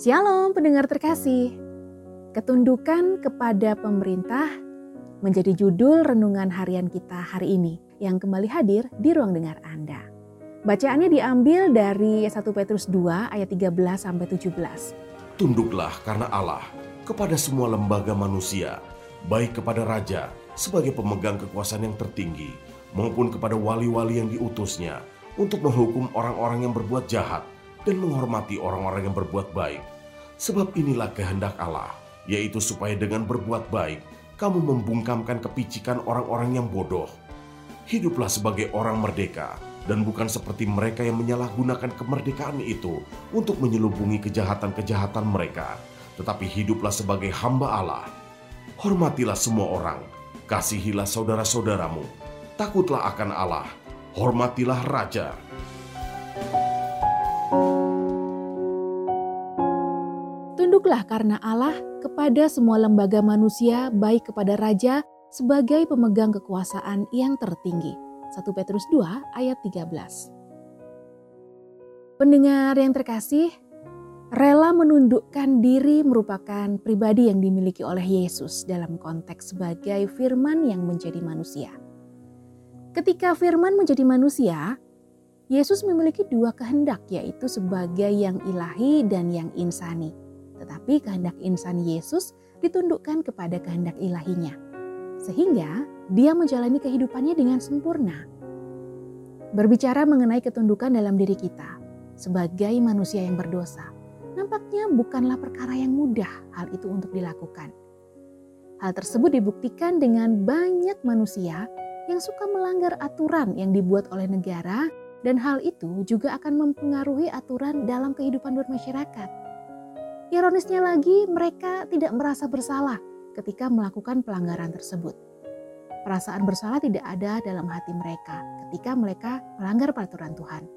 Shalom pendengar terkasih. Ketundukan kepada pemerintah menjadi judul renungan harian kita hari ini yang kembali hadir di ruang dengar Anda. Bacaannya diambil dari 1 Petrus 2 ayat 13 sampai 17. Tunduklah karena Allah kepada semua lembaga manusia, baik kepada raja sebagai pemegang kekuasaan yang tertinggi maupun kepada wali-wali yang diutusnya untuk menghukum orang-orang yang berbuat jahat dan menghormati orang-orang yang berbuat baik. Sebab inilah kehendak Allah, yaitu supaya dengan berbuat baik, kamu membungkamkan kepicikan orang-orang yang bodoh. Hiduplah sebagai orang merdeka, dan bukan seperti mereka yang menyalahgunakan kemerdekaan itu untuk menyelubungi kejahatan-kejahatan mereka, tetapi hiduplah sebagai hamba Allah. Hormatilah semua orang, kasihilah saudara-saudaramu, takutlah akan Allah, hormatilah raja. Tunduklah karena Allah kepada semua lembaga manusia, baik kepada raja sebagai pemegang kekuasaan yang tertinggi. 1 Petrus 2 ayat 13. Pendengar yang terkasih, rela menundukkan diri merupakan pribadi yang dimiliki oleh Yesus dalam konteks sebagai firman yang menjadi manusia. Ketika firman menjadi manusia, Yesus memiliki dua kehendak yaitu sebagai yang ilahi dan yang insani tetapi kehendak insan Yesus ditundukkan kepada kehendak ilahinya. Sehingga dia menjalani kehidupannya dengan sempurna. Berbicara mengenai ketundukan dalam diri kita sebagai manusia yang berdosa, nampaknya bukanlah perkara yang mudah hal itu untuk dilakukan. Hal tersebut dibuktikan dengan banyak manusia yang suka melanggar aturan yang dibuat oleh negara dan hal itu juga akan mempengaruhi aturan dalam kehidupan bermasyarakat. Ironisnya lagi, mereka tidak merasa bersalah ketika melakukan pelanggaran tersebut. Perasaan bersalah tidak ada dalam hati mereka ketika mereka melanggar peraturan Tuhan.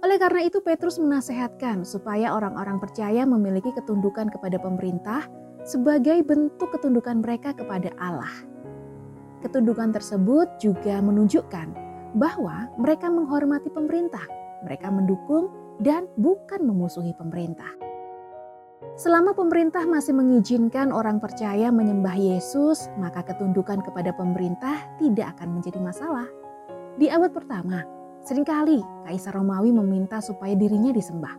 Oleh karena itu, Petrus menasehatkan supaya orang-orang percaya memiliki ketundukan kepada pemerintah sebagai bentuk ketundukan mereka kepada Allah. Ketundukan tersebut juga menunjukkan bahwa mereka menghormati pemerintah, mereka mendukung dan bukan memusuhi pemerintah. Selama pemerintah masih mengizinkan orang percaya menyembah Yesus, maka ketundukan kepada pemerintah tidak akan menjadi masalah. Di abad pertama, sering kali Kaisar Romawi meminta supaya dirinya disembah.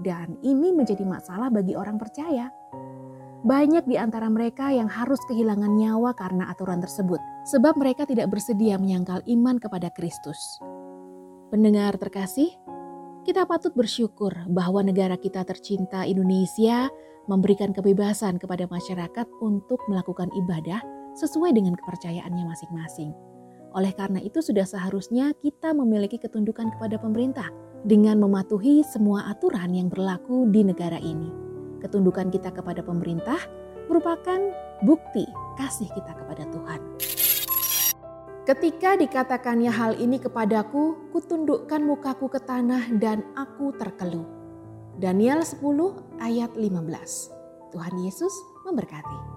Dan ini menjadi masalah bagi orang percaya. Banyak di antara mereka yang harus kehilangan nyawa karena aturan tersebut, sebab mereka tidak bersedia menyangkal iman kepada Kristus. Pendengar terkasih, kita patut bersyukur bahwa negara kita tercinta Indonesia memberikan kebebasan kepada masyarakat untuk melakukan ibadah sesuai dengan kepercayaannya masing-masing. Oleh karena itu sudah seharusnya kita memiliki ketundukan kepada pemerintah dengan mematuhi semua aturan yang berlaku di negara ini. Ketundukan kita kepada pemerintah merupakan bukti kasih kita kepada Tuhan. Ketika dikatakannya hal ini kepadaku, kutundukkan mukaku ke tanah dan aku terkeluh. Daniel 10 ayat 15. Tuhan Yesus memberkati.